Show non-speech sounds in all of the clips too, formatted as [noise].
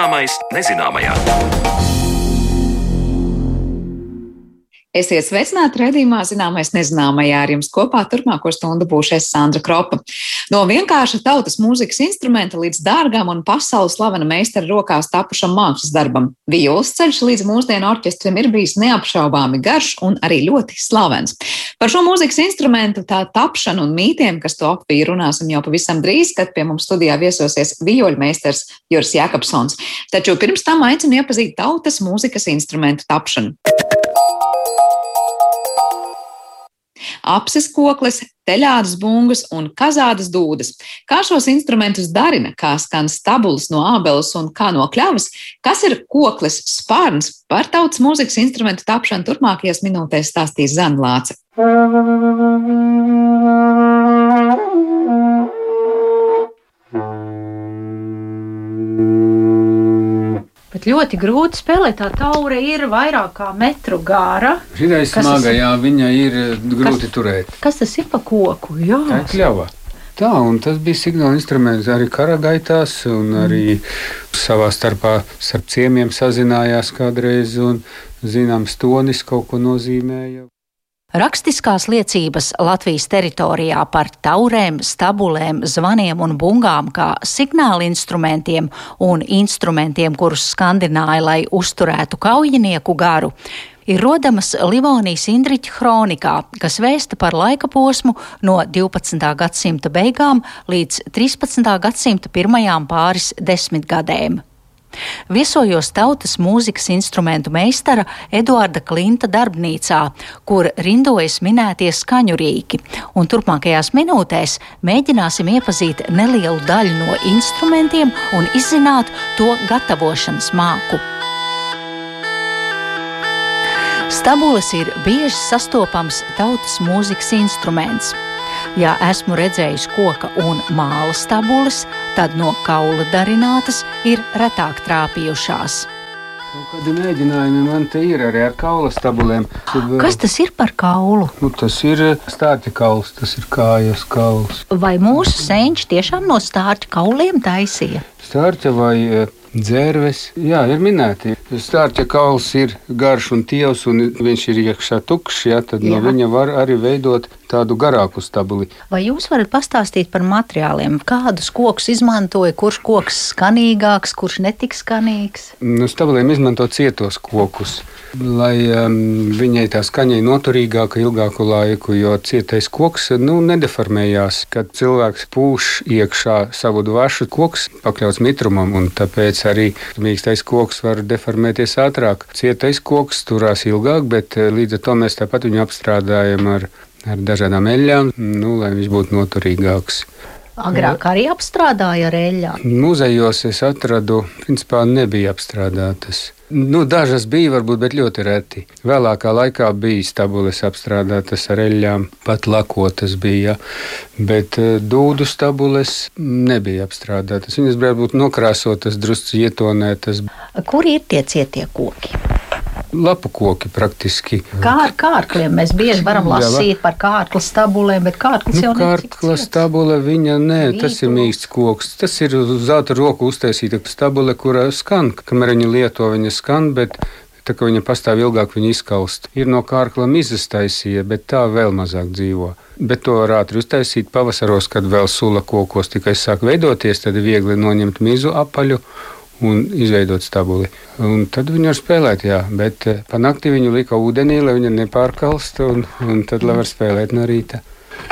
Zināmais nezināmajā. Esiet sveicināti redzījumā, zināmais nezināmajā ar jums kopā turpmāko stundu būšu es Sandra Kropa. No vienkārša tautas mūzikas instrumenta līdz dārgam un pasaules slavena meistara rokās tapušam mākslas darbam. Violas ceļš līdz mūsdienu orķestram ir bijis neapšaubāmi garš un arī ļoti slavens. Par šo mūzikas instrumentu, tā tapšanu un mītiem, kas to apvīja, runāsim jau pavisam drīz, kad pie mums studijā viesosies vioļmeistars Juris Jakobsons. Taču pirms tam aicinu iepazīt tautas mūzikas instrumentu tapšanu. Apses koklis, teļādas bungas un kazādas dūdas. Kā šos instrumentus darina, kā skan stabulas no ābeles un kā no kļavas, kas ir koklis spārns, par tautas mūzikas instrumentu tapšanu turpmākajās minūtēs stāstīs Zanlāce. [laughs] Bet ļoti grūti spēlēt. Tā taure ir vairāk kā metru gara. Šī ir smaga, jā, viņa ir eh, grūti kas, turēt. Kas tas ir pa koku? Jā, tā ir kļava. Tā, un tas bija signāla instruments arī karagaitās, un arī savā starpā starp ciemiemiem sazinājās kādreiz, un zināms tonis kaut ko nozīmēja. Rakstiskās liecības Latvijas teritorijā par taurēm, stabulēm, zvaniem un bungām kā signāla instrumentiem un instrumentiem, kurus skandināja, lai uzturētu kaujinieku garu, ir rodamas Livonijas Indriča kronikā, kas vēsta par laika posmu no 12. gadsimta beigām līdz 13. gadsimta pirmajām pāris desmitgadēm. Viesojos tautas mūzikas instrumentu meistara Eduarda Klinta darbnīcā, kur rindojas minētie skaņu rīki, un turpmākajās minūtēs mēģināsim iepazīt nelielu daļu no instrumentiem un izzināt to gatavošanas māku. Stabulis ir bieži sastopams tautas mūzikas instruments. Ja esmu redzējis koka un māla stabulis, tad no kaula darinātas ir retāk trāpījušās. Kādi mēģinājumi man te ir arī ar kaula stabulēm? Kas tas ir par kaulu? Nu, tas ir stārķa kauls, tas ir kājas kauls. Vai mūsu senči tiešām no stārķa kauliem taisīja? Stārķa vai dzērves. Jā, ir minēti. Stārķa kauls ir garš un tievs, un viņš ir iekšā tukšs. Jā, tad jā. no viņa var arī veidot tādu garāku stabuli. Vai jūs varat pastāstīt par materiāliem? Kādus kokus izmantoja, kurš koks skanīgāks, kurš netik skanīgs? Nu, stabiliem izmanto cietos kokus lai um, viņai tā skaņa ir noturīgāka ilgāku laiku, jo cietais koks nu, nedeformējās. Kad cilvēks pūš iekšā savu dvašu, koks pakļauts mitrumam, un tāpēc arī mīkstais koks var deformēties ātrāk. Cietais koks turās ilgāk, bet eh, līdz ar to mēs tāpat viņu apstrādājam ar, ar dažādām eļļām, nu, lai viņš būtu noturīgāks. Agrāk arī apstrādāja ar eļļām. Muzejos es atradu, principā nebija apstrādātas. Nu, dažas bija, varbūt, bet ļoti reti. Vēlākā laikā bija stabules apstrādātas ar eļļām, pat lakotas bija, bet eh, dūdu stabules nebija apstrādātas. Viņas varētu būt nokrāsotas, drusku ietonētas. Kur ir tie cietie koki? Lapu koki praktiski. Kā ar kārkliem? Mēs bieži varam lasīt Jā, par kārkla stabulēm, bet kārklis nu, jau nav. Kārkla stabule, viņa nē, Vītu. tas ir mīksts koks. Tas ir uz zelta roku uztaisīta stabule, kurā skan, kamēr viņa lieto, viņa skan, bet tā kā viņa pastāv ilgāk, viņa izkaust. Ir no kārkla mizas taisīja, bet tā vēl mazāk dzīvo. Bet to var ātri uztaisīt pavasaros, kad vēl sula kokos tikai sāk veidoties, tad ir viegli noņemt mizu apaļu un izveidot stabuli. Un tad viņi var spēlēt, jā, bet eh, pa nakti viņu lika ūdenī, lai viņa nepārkalst, un, un tad lai var spēlēt no rīta.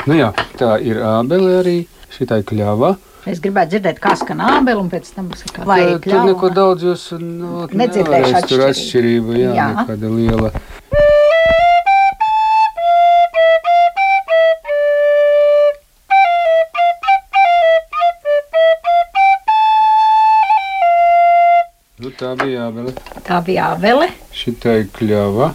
Nu jā, tā ir ābele arī, šitā ir kļava. Es gribētu dzirdēt, kā skan ābele, un pēc tam būs kā tā. Tur neko daudz jūs nu, nedzirdēšu. Tur atšķirība, jā, jā. nekāda liela. Tā bija ābele. Tā bija ābele. Šitā ir kļava.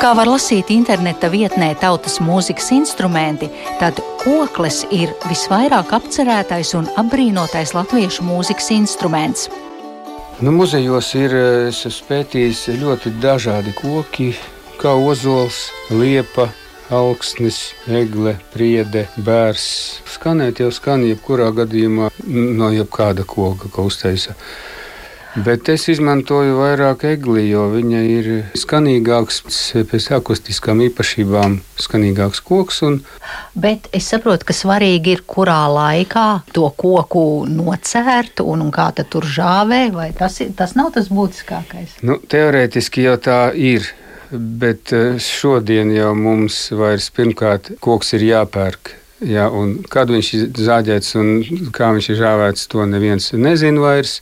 Kā var lasīt interneta vietnē tautas mūzikas instrumenti, tad koklis ir visvairāk apcerētais un apbrīnotais latviešu mūzikas instruments. Nu, muzejos ir pētījis ļoti dažādi koki, kā ozols, liepa, augsnes, egle, priede, bērs. Skanēt jau skan jebkurā gadījumā no jebkāda koka, ko uztaisa. Bet es izmantoju vairāk egli, jo viņa ir skanīgāks, pēc akustiskām īpašībām, skanīgāks koks. Un... Bet es saprotu, ka svarīgi ir, kurā laikā to koku nocērt un, un kā tur žāvē, vai tas, ir, tas nav tas būtiskākais? Nu, teorētiski jau tā ir. Bet eh, šodien jau mums vairs pirmkārt koks ir jāpērk. Jā, kad viņš ir zāģēts un kā viņš ir žāvēts, to neviens nezina vairs.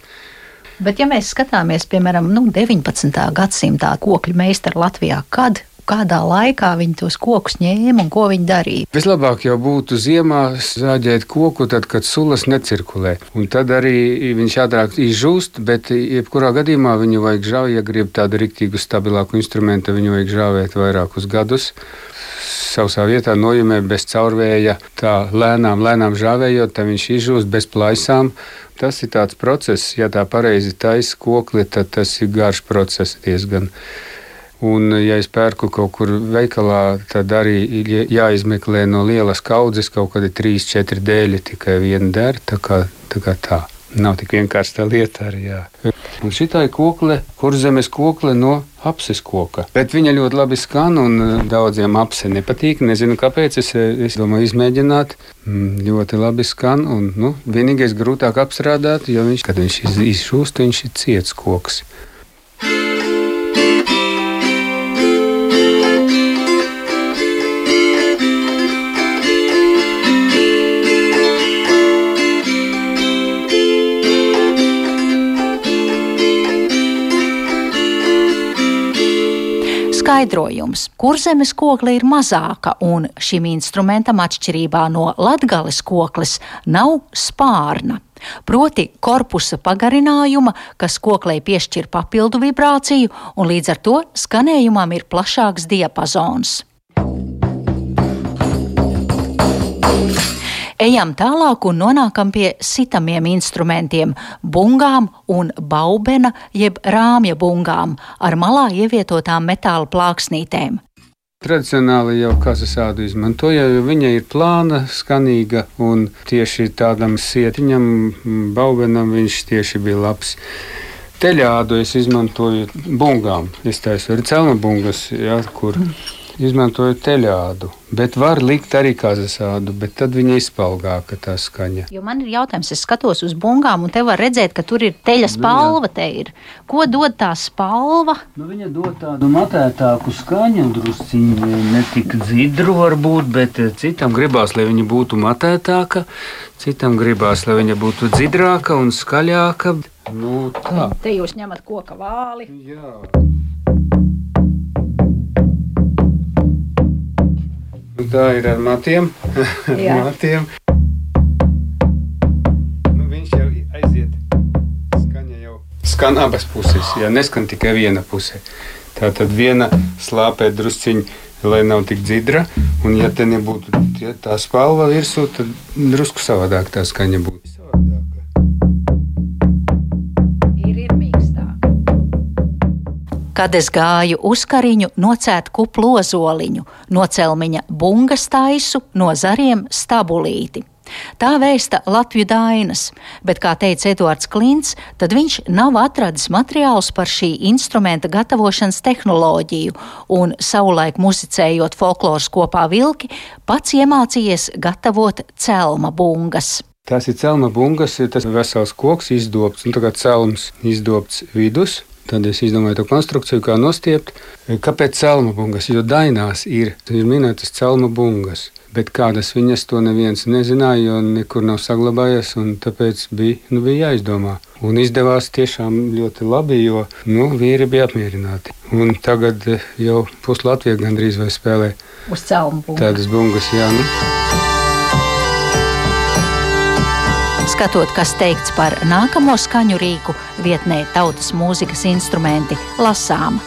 Bet, ja mēs skatāmies, piemēram, nu, 19. gadsimta kokļu meistaru Latvijā, kad kādā laikā viņi tos kokus ņēma un ko viņi darīja. Vislabāk jau būtu ziemā zāģēt koku, tad, kad sulas necirkulē. Un tad arī viņš ātrāk izžūst, bet jebkurā gadījumā viņu vajag žāvēt, ja grib tādu riktīgu, stabilāku instrumentu, viņu vajag žāvēt vairākus gadus savā vietā nojumē bez caurvēja, tā lēnām, lēnām žāvējot, tad viņš izžūst bez plaisām. Tas ir tāds process, ja tā pareizi taisa kokli, tad tas ir garš process diezgan. Un, ja es pērku kaut kur veikalā, tad arī ir jāizmeklē no lielas kaudzes kaut kādi trīs, četri dēļi, tikai viena der. Tā kā tā. Kā tā. Nav tik vienkārši tā lieta arī. Jā. Un šī ir kokle, kurzemes kokle no apses koka. Bet viņa ļoti labi skan un eh, daudziem apse nepatīk. Nezinu, kāpēc. Es, eh, es domāju, izmēģināt. Mm, ļoti labi skan. Un, nu, vienīgais grūtāk apstrādāt, jo viņš, kad viņš izšūst, viņš ir ciets koks. Skaidrojums. Kurzemes kokla ir mazāka, un šim instrumentam, atšķirībā no latgales koklis, nav spārna. Proti, korpusa pagarinājuma, kas koklei piešķir papildu vibrāciju, un līdz ar to skanējumam ir plašāks diapazons. Ejam tālāk un nonākam pie sitamiem instrumentiem - bungām un baubena jeb rāmja bungām ar malā ievietotām metāla plāksnītēm. Tradicionāli jau kazasādu izmantoja, jo viņa ir plāna, skanīga un tieši tādam sietiņam, baubenam viņš tieši bija labs. Teļādu es izmantoju bungām. Es taisu arī celma bungas, ja, kur. Mm izmantoju teļādu, bet var likt arī kazasādu, bet tad viņa izpalgāka tā skaņa. Jo man ir jautājums, es skatos uz bungām, un te var redzēt, ka tur ir teļa spalva. Te ir. Ko dod tā spalva? Nu, viņa dod tādu matētāku skaņu, drusciņu ne tik dzidru varbūt, bet eh, citam gribās, lai viņa būtu matētāka, citam gribās, lai viņa būtu dzidrāka un skaļāka. Nu, tā. Te jūs ņemat koka vāli. Jā. Tā ir ar matiem. [laughs] matiem. Nu, viņš jau aiziet. Skaņa jau skan abas puses, ja neskan tikai viena puse. Tā tad viena slāpē drusciņi, lai nav tik dzidra. Un, ja te nebūtu ja tā spalva virsū, tad drusku savādāk tā skaņa būtu. Kad es gāju uz kariņu, nocēt kuplu ozoliņu, no celmiņa bungas taisu, no zariem stabulīti. Tā vēsta Latviju dainas, bet, kā teica Eduards Klints, tad viņš nav atradis materiālus par šī instrumenta gatavošanas tehnoloģiju, un savulaik muzicējot folkloras kopā vilki, pats iemācījies gatavot celma bungas. Tās ir celma bungas, ir tas vesels koks izdobts, un tagad celms izdobts vidus, Tad es izdomāju to konstrukciju, kā nostiept. Kāpēc celma bungas? Jo dainās ir, ir minētas celma bungas. Bet kādas viņas to neviens nezināja, jo nekur nav saglabājies. Tāpēc bija, nu, bija jāizdomā. Un izdevās tiešām ļoti labi, jo nu, vīri bija apmierināti. Un tagad jau puslatvija gandrīz vai spēlē uz celmu bungas. Tādas bungas, jā. Nu. Skatot, kas teikts par nākamo skaņu rīku, vietnē tautas mūzikas instrumenti lasām.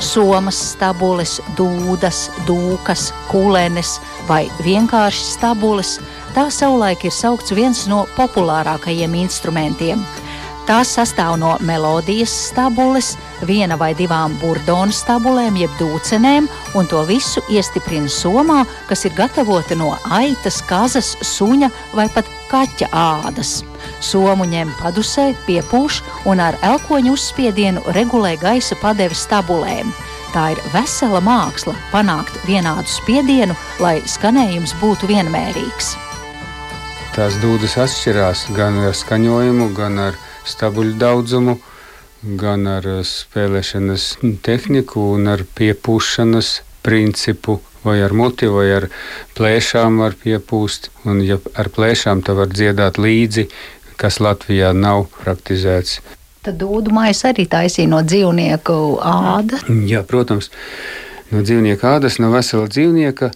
Somas, stabules, dūdas, dūkas, kulenes vai vienkārši stabules. Tā savulaik ir saukts viens no populārākajiem instrumentiem. Tās sastāv no melodijas stabules, viena vai divām burdonu stabulēm, jeb dūcenēm, un to visu iestiprina somā, kas ir gatavota no aitas, kazas, suņa vai pat kaķa ādas. Somu ņem padusē, piepūš un ar elkoņu uzspiedienu regulē gaisa padevi stabulēm. Tā ir vesela māksla panākt vienādu spiedienu, lai skanējums būtu vienmērīgs. Tās dūdas atšķirās gan ar skaņojumu, gan ar stabuļu daudzumu, gan ar spēlēšanas tehniku un ar piepūšanas principu. Vai ar muti, vai ar plēšām var piepūst. Un, ja ar plēšām tā var dziedāt līdzi, kas Latvijā nav praktizēts. Tad dūdu mājas arī taisīja no dzīvnieku ādas. Jā, protams. No dzīvnieka ādas, no vesela dzīvnieka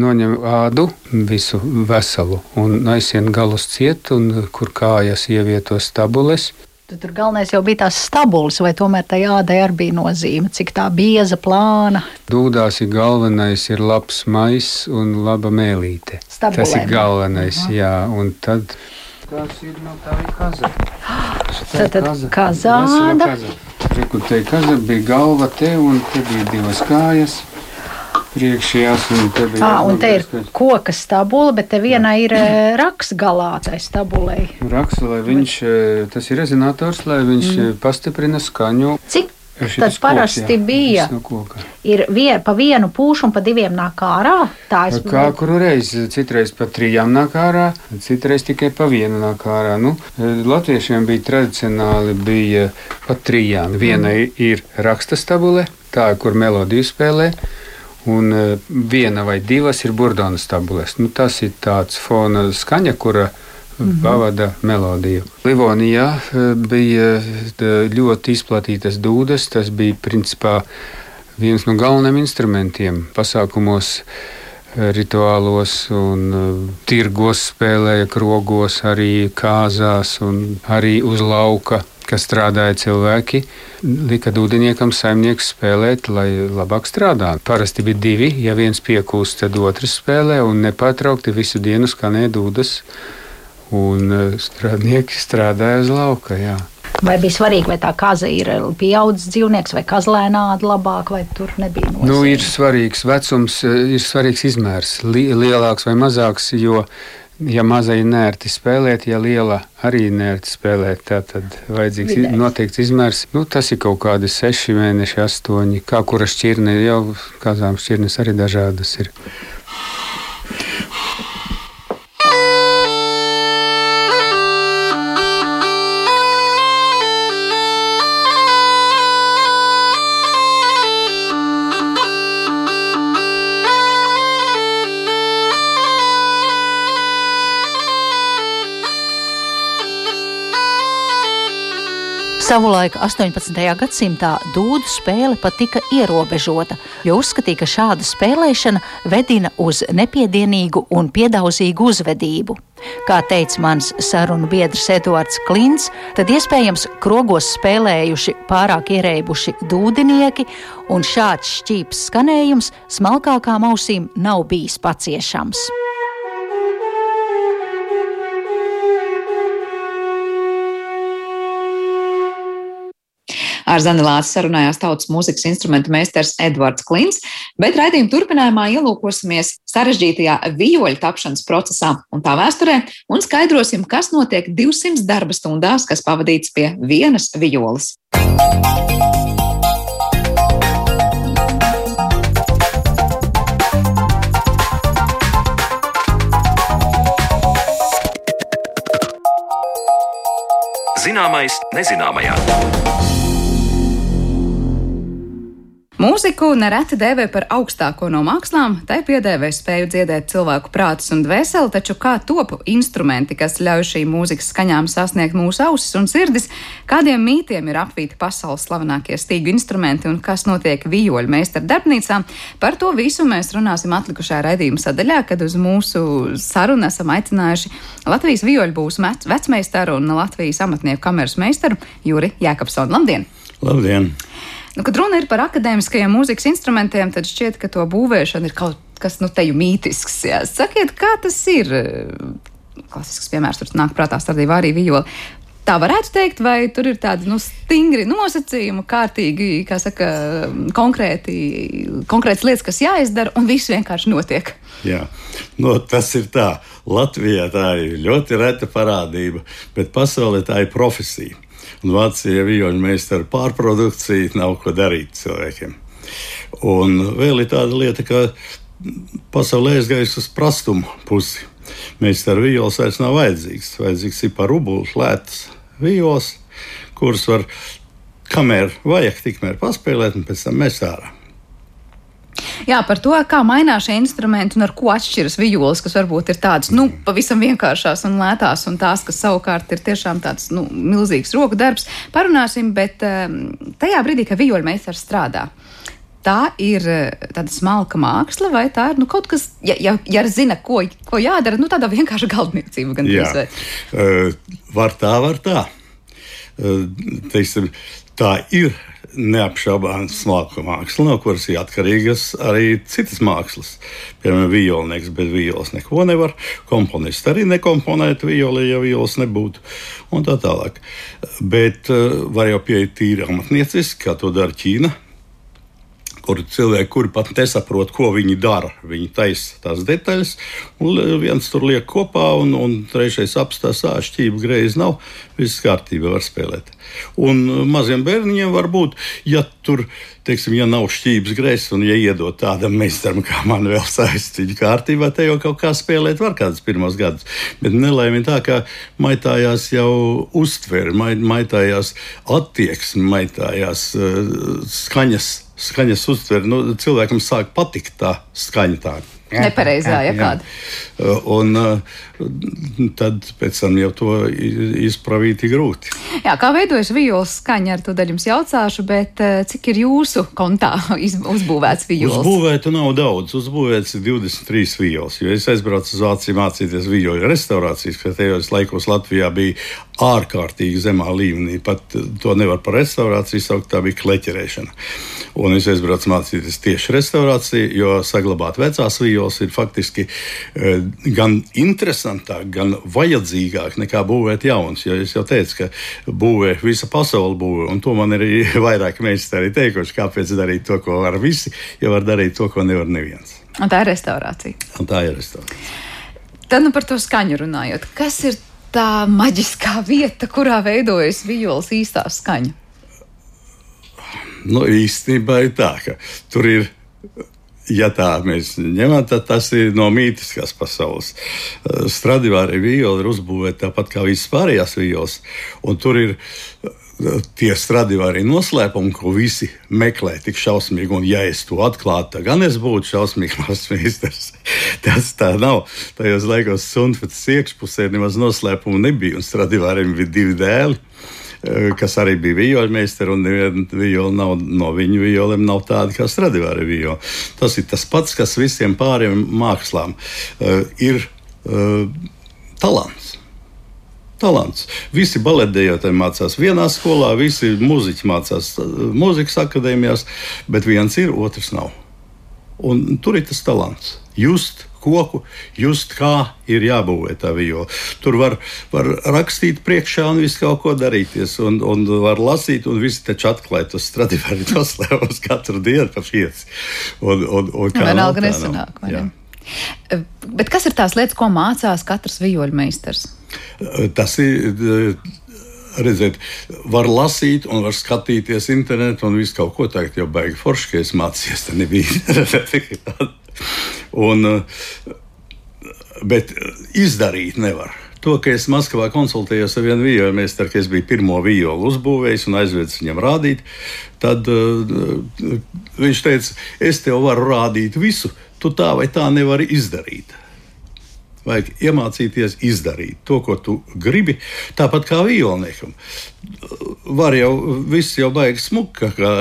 noņem ādu, visu veselu, un aizsien galus ciet, un kur kājas ievieto stabules. Tad tur galvenais jau bija tās stabulas, vai tomēr tā jādai arī bija nozīme, cik tā bieza, plāna. Dūdās ir galvenais, ir labs maiss un laba mēlīte. Stabulēm. Tas ir galvenais, Aha. jā, un tad. Tas ir no tā [gasps] ir kaza. Tā ir kazāda. Reku te kaza bija galva te un te bija divas kājas priekšējās. Te, bija, à, un te ir koka stabula, bet te vienā ir raks galā tai stabulei. Raks, lai viņš, tas ir rezonators, lai viņš mm. pastiprina skaņu. Cik Tad parasti koks, bija. No ir vien, pa vienu pūšu un pa diviem nāk ārā. Tā es... Kā kuru reizi, citreiz pa trijām nāk ārā, citreiz tikai pa vienu nāk ārā. Nu, latviešiem bija tradicionāli bija pa trijām. Viena mm. ir raksta stabule, tā, kur melodiju spēlē un e, viena vai divas ir burbuļsaktas tabulas. Nu, tas ir tāds fona skaņa, kura -hmm. Pavada melodiju. Livonijā e, bija e, ļoti izplatītas dūdas. Tas bija principā viens no galvenajiem instrumentiem pasākumos. Rituālos un tirgos spēlēja krogos, arī kāzās arī uz lauka kas strādāja cilvēki, lika dūdeniekam saimnieks spēlēt, lai labāk strādātu. Parasti bija divi, ja viens piekūst, tad otrs spēlē un nepārtraukti visu dienu skanēja dūdas, un e, strādnieki strādāja uz lauka. Jā. Vai bija svarīgi, vai tā kaza ir pieaudzis dzīvnieks, vai kazlēnāda labāk, vai tur nebija nozīme? Nu, ir svarīgs vecums, e, ir svarīgs izmērs, li lielāks vai mazāks, jo ja mazai nērti spēlēt, ja liela arī nērti spēlēt, tad vajadzīgs Vidējs. noteikts izmērs. Nu, tas ir kaut kādi seši mēneši, astoņi. Kā kura šķirne, jau kādām šķirnes arī dažādas ir. Savulaik 18. gadsimtā dūdu spēle pat tika ierobežota, jo uzskatīja, ka šāda spēlēšana vedina uz nepiedienīgu un piedauzīgu uzvedību. Kā teica mans sarunu biedrs Edvards Klints, tad iespējams krogos spēlējuši pārāk ierēbuši dūdinieki, un šāds šķīps skanējums smalkākām ausīm nav bijis paciešams. Ar Zanelātu sarunājās tautas mūzikas instrumentu meistars Edvards Klints, bet raidījuma turpinājumā ielūkosimies sarežģītajā vijoļu tapšanas procesā un tā vēsturē un skaidrosim, kas notiek 200 darba stundās, kas pavadīts pie vienas vijoles. Zināmais nezināmajā. Mūziku nereti dēvē par augstāko no mākslām, tai piedēvē spēju dziedēt cilvēku prātus un dvēseli, taču kā top instrumenti, kas ļauj šīm mūzikas skaņām sasniegt mūsu ausis un sirdis, kādiem mītiem ir apvīti pasaules slavenākie stīgu instrumenti un kas notiek vijoļu meistaru darbnīcā, par to visu mēs runāsim atlikušajā raidījuma sadaļā, kad uz mūsu sarunu esam aicinājuši Latvijas vijoļu būs vecmeistaru un Latvijas amatnieku kameras meistaru Juri Jēkabsonu. Labdien! Labdien! Nu, kad runa ir par akadēmiskajiem mūzikas instrumentiem, tad šķiet, ka to būvēšana ir kaut kas nu, teju mītisks. Jā. Sakiet, kā tas ir? Klasisks piemērs tur nāk prātā, stādīja arī vijola. Tā varētu teikt, vai tur ir tādi nu, stingri nosacījumi, kārtīgi, kā saka, konkrēti, konkrētas lietas, kas jāizdara, un viss vienkārši notiek. Jā, no, tas ir tā. Latvijā tā ir ļoti reta parādība, bet pasaulē tā ir profesija. Un Vācijā vijoņu meistaru pārprodukcija nav ko darīt cilvēkiem. Un vēl ir tāda lieta, ka pasaulē aizgājusi uz prastumu pusi. Meistaru vijols vairs nav vajadzīgs. Vajadzīgs ir par rubulu lētas vijos, kuras var kamēr vajag, tikmēr paspēlēt un pēc tam mest ārā. Jā, par to, kā mainās šie instrumenti un ar ko atšķiras vijoles, kas varbūt ir tādas nu, pavisam vienkāršās un lētās, un tās, kas savukārt ir tiešām tāds nu, milzīgs roku darbs, parunāsim. Bet um, tajā brīdī, kad vijoļu meistars strādā, tā ir eh, tāda smalka māksla, vai tā ir nu, kaut kas, ja, ja, ja zina, ko, ko jādara, nu, tāda vienkārša galdniecība. Gan Jā, uh, var tā, var tā. Uh, teiksim, tā ir neapšaubāma smalka māksla, no kuras ir atkarīgas arī citas mākslas. Piemēram, violnieks bez violas neko nevar. Komponists arī nekomponētu violi, ja violas nebūtu. Un tā tālāk. Bet uh, var jau pieiet tīri amatnieciski, kā to dara Ķīna kur cilvēki, kuri pat nesaprot, ko viņi dara. Viņi taisa tās detaļas, un viens tur liek kopā, un, un trešais apstāsta, ah, šķība greizi nav, viss kārtībā var spēlēt. Un maziem bērniņiem var būt, ja tur, teiksim, ja nav šķības greizes, un ja iedod tādam meistaram, kā man vēl saistīta kārtībā, te jau kaut kā spēlēt var kādus pirmos gadus. Bet nelaime tā, ka maitājās jau uztvere, maitājās attieksme, maitājās uh, skaņas skaņas uztvere. Nu, cilvēkam sāk patikt tā skaņa. Tā. Nepareizā, ja kāda. Un tad pēc tam jau to izpravīt ir grūti. Jā, kā veidojas vijos skaņa, ar to daļu jums jautāšu, bet cik ir jūsu kontā [laughs] uzbūvēts vijos? Uzbūvētu nav daudz, uzbūvēts ir 23 vijos, jo es aizbraucu uz Vāciju mācīties vijoļu restaurācijas, ka tajos laikos Latvijā bija ārkārtīgi zemā līmenī. Pat to nevar par restaurāciju saukt, tā bija kleķerēšana. Un es aizbraucu mācīties tieši restaurāciju, jo saglabāt vecās vijos ir faktiski e, gan interesantāk, gan vajadzīgāk nekā būvēt jaunas. Jo es jau teicu, ka būvē visa pasaule būvē, un to man ir [laughs] vairāk meistari teikuši, kāpēc darīt to, ko var visi, ja var darīt to, ko nevar neviens. Un tā ir restaurācija. Un tā ir restaurācija. Tad nu par to skaņu runājot. Kas ir tā maģiskā vieta, kurā veidojas vijoles īstā skaņa? Nu, īstenībā ir tā, ka tur ir. Ja tā mēs ņemam, tad tas ir no mītiskās pasaules. Stradivāri vijoli ir uzbūvēti tāpat kā visas pārējās vijoles. Tur ir tie stradivari noslēpumi, ko visi meklē tik šausmīgi. Un, ja es to atklātu, tad gan es būtu šausmīgs [laughs] mākslinieks. Tas tā nav. Tajos laikos sunfets iekšpusē nemaz noslēpumu nebija, un stradivāriem bija divi dēli. Eh, kas arī bija vijoļmeistars, un vijola nav, no viņu vijoliem nav tāda kā Stradivāri vijola. Tas ir tas pats, kas visiem pāriem mākslām uh, ir uh, talants talants. Visi baletdejotāji mācās vienā skolā, visi muzeķi mācās mūzikas akadēmijās, bet viens ir, otrs nav. Un tur ir tas talants. Just koku, just kā ir jābūvē tā viola. Tur var, var rakstīt priekšā un visu kaut ko darīties, un, un var lasīt, un visi taču atklāja tos stradivari noslēpums [laughs] katru dienu pa pieci. Un, un, un kā Vienalga nesanāk, vai ne? Bet kas ir tās lietas, ko mācās katrs vijoļu meistars? Tas ir. Redziet, var lasīt, un var skatīties internetā, un visu kaut ko tagad jau baigi forši, ka es mācījos. Tā nebija. [laughs] un, bet izdarīt nevar. To, ka es Maskavā konsultējos ar vienu vijoļu meistaru, ka es biju pirmo vijolu uzbūvējis un aizvedis viņam rādīt, tad uh, viņš teica, es tev varu rādīt visu, tu tā vai tā nevari izdarīt. Vajag iemācīties izdarīt to, ko tu gribi. Tāpat kā violniekam. Var jau viss jau baigi smuka, kā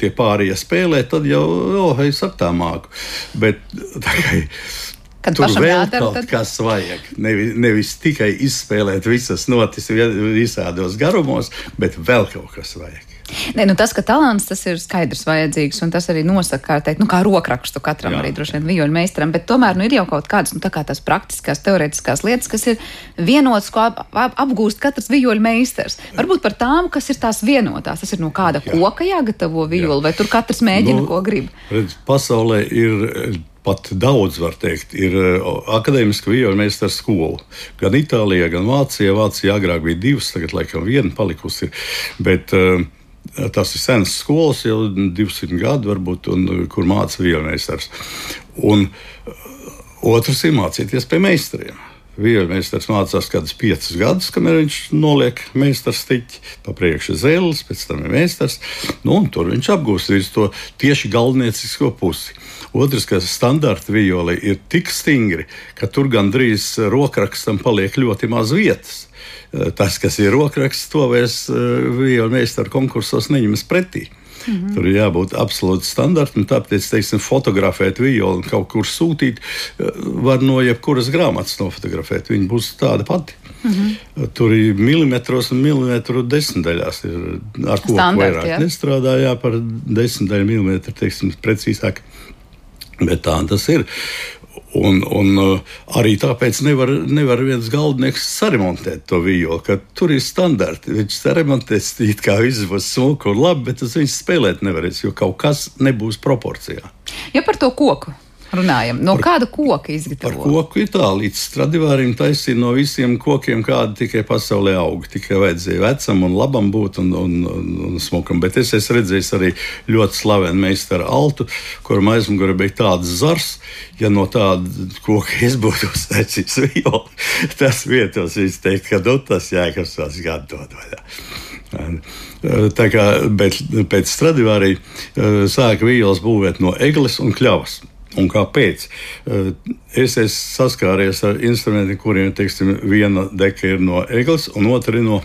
tie pārējie spēlē, tad jau, oh, es ar tā māku. Bet tā kā Kad Tur vēl jādara, kaut tad... kas vajag. Nevis, nevis tikai izspēlēt visas notis visādos garumos, bet vēl kaut kas vajag. Ne, nu tas, ka talants tas ir skaidrs vajadzīgs, un tas arī nosaka, kā, teikt, nu, kā rokrakstu katram Jā. arī droši vien vijoļu meistaram, bet tomēr nu, ir jau kaut kādas, nu, tā kā praktiskās, teorētiskās lietas, kas ir vienotas, ko ap, ap, apgūst katrs vijoļu meistars. Varbūt par tām, kas ir tās vienotās, tas ir no kāda Jā. koka jāgatavo vijoli, Jā. vai tur katrs mēģina, nu, ko grib. Redz, pasaulē ir pat daudz, var teikt, ir akadēmiska vijoļu meistara skola. Gan Itālijā, gan Vācijā. Vācijā agrāk bija divas, tagad laikam viena palikusi. Bet, uh, Tas ir sens skolas, jau 200 gadu, varbūt, un, kur māca vīrietis. Un otrs ir mācīties pie meistariem. Vīrietis mācās kādus piecus gadus, kamēr viņš noliek meistars stiķi, pa priekšu zēles, pēc tam ir meistars. Nu, tur viņš apgūst to tieši galveniecisko pusi. Otrs, ka standarta violi ir tik stingri, ka tur gandrīz rokrakstam paliek ļoti maz vietas. Eh, tas, kas ir rokraksts, to vairs eh, violi meistaru konkursos neņemas pretī. Mm -hmm. Tur ir jābūt absolūti standartam. Tāpēc, teiksim, fotografēt violi un kaut kur sūtīt, eh, var no jebkuras grāmatas nofotografēt. Viņa būs tāda pati. Mm -hmm. Tur ir milimetros un milimetru desmitaļās. Ir, ar ko vairāk jā. nestrādā, jā, par desmitaļu milimetru, teiksim, precīzāk. Bet tā tas ir. Un, un uh, arī tāpēc nevar, nevar viens galdnieks saremontēt to violi, ka tur ir standarti. Viņš saremontēs, it kā viss būs smuki un labi, bet tas viņš spēlēt nevarēs, jo kaut kas nebūs proporcijā. Ja par to koku runājam. No par, kāda koka izgatavo? Par koku ir tā, līdz stradivārim taisīja no visiem kokiem, kādi tikai pasaulē aug. Tikai vajadzēja vecam un labam būt un, un, un, un smukam. Bet es esmu redzējis arī ļoti slavenu meistaru altu, kuram aizmugurē bija tāds zars. Ja no tāda koka es būtu uztaisījis violu, tas vietos viņš teikt, ka nu, tas jēgas tās gadu dod vaļā. Tā kā, bet pēc Stradivārī eh, sāka vīles būvēt no eglis un kļavas. Un kāpēc? Eh, es esmu saskāries ar instrumentiem, kuriem teiksim, viena deka ir no eglis, un otra ir no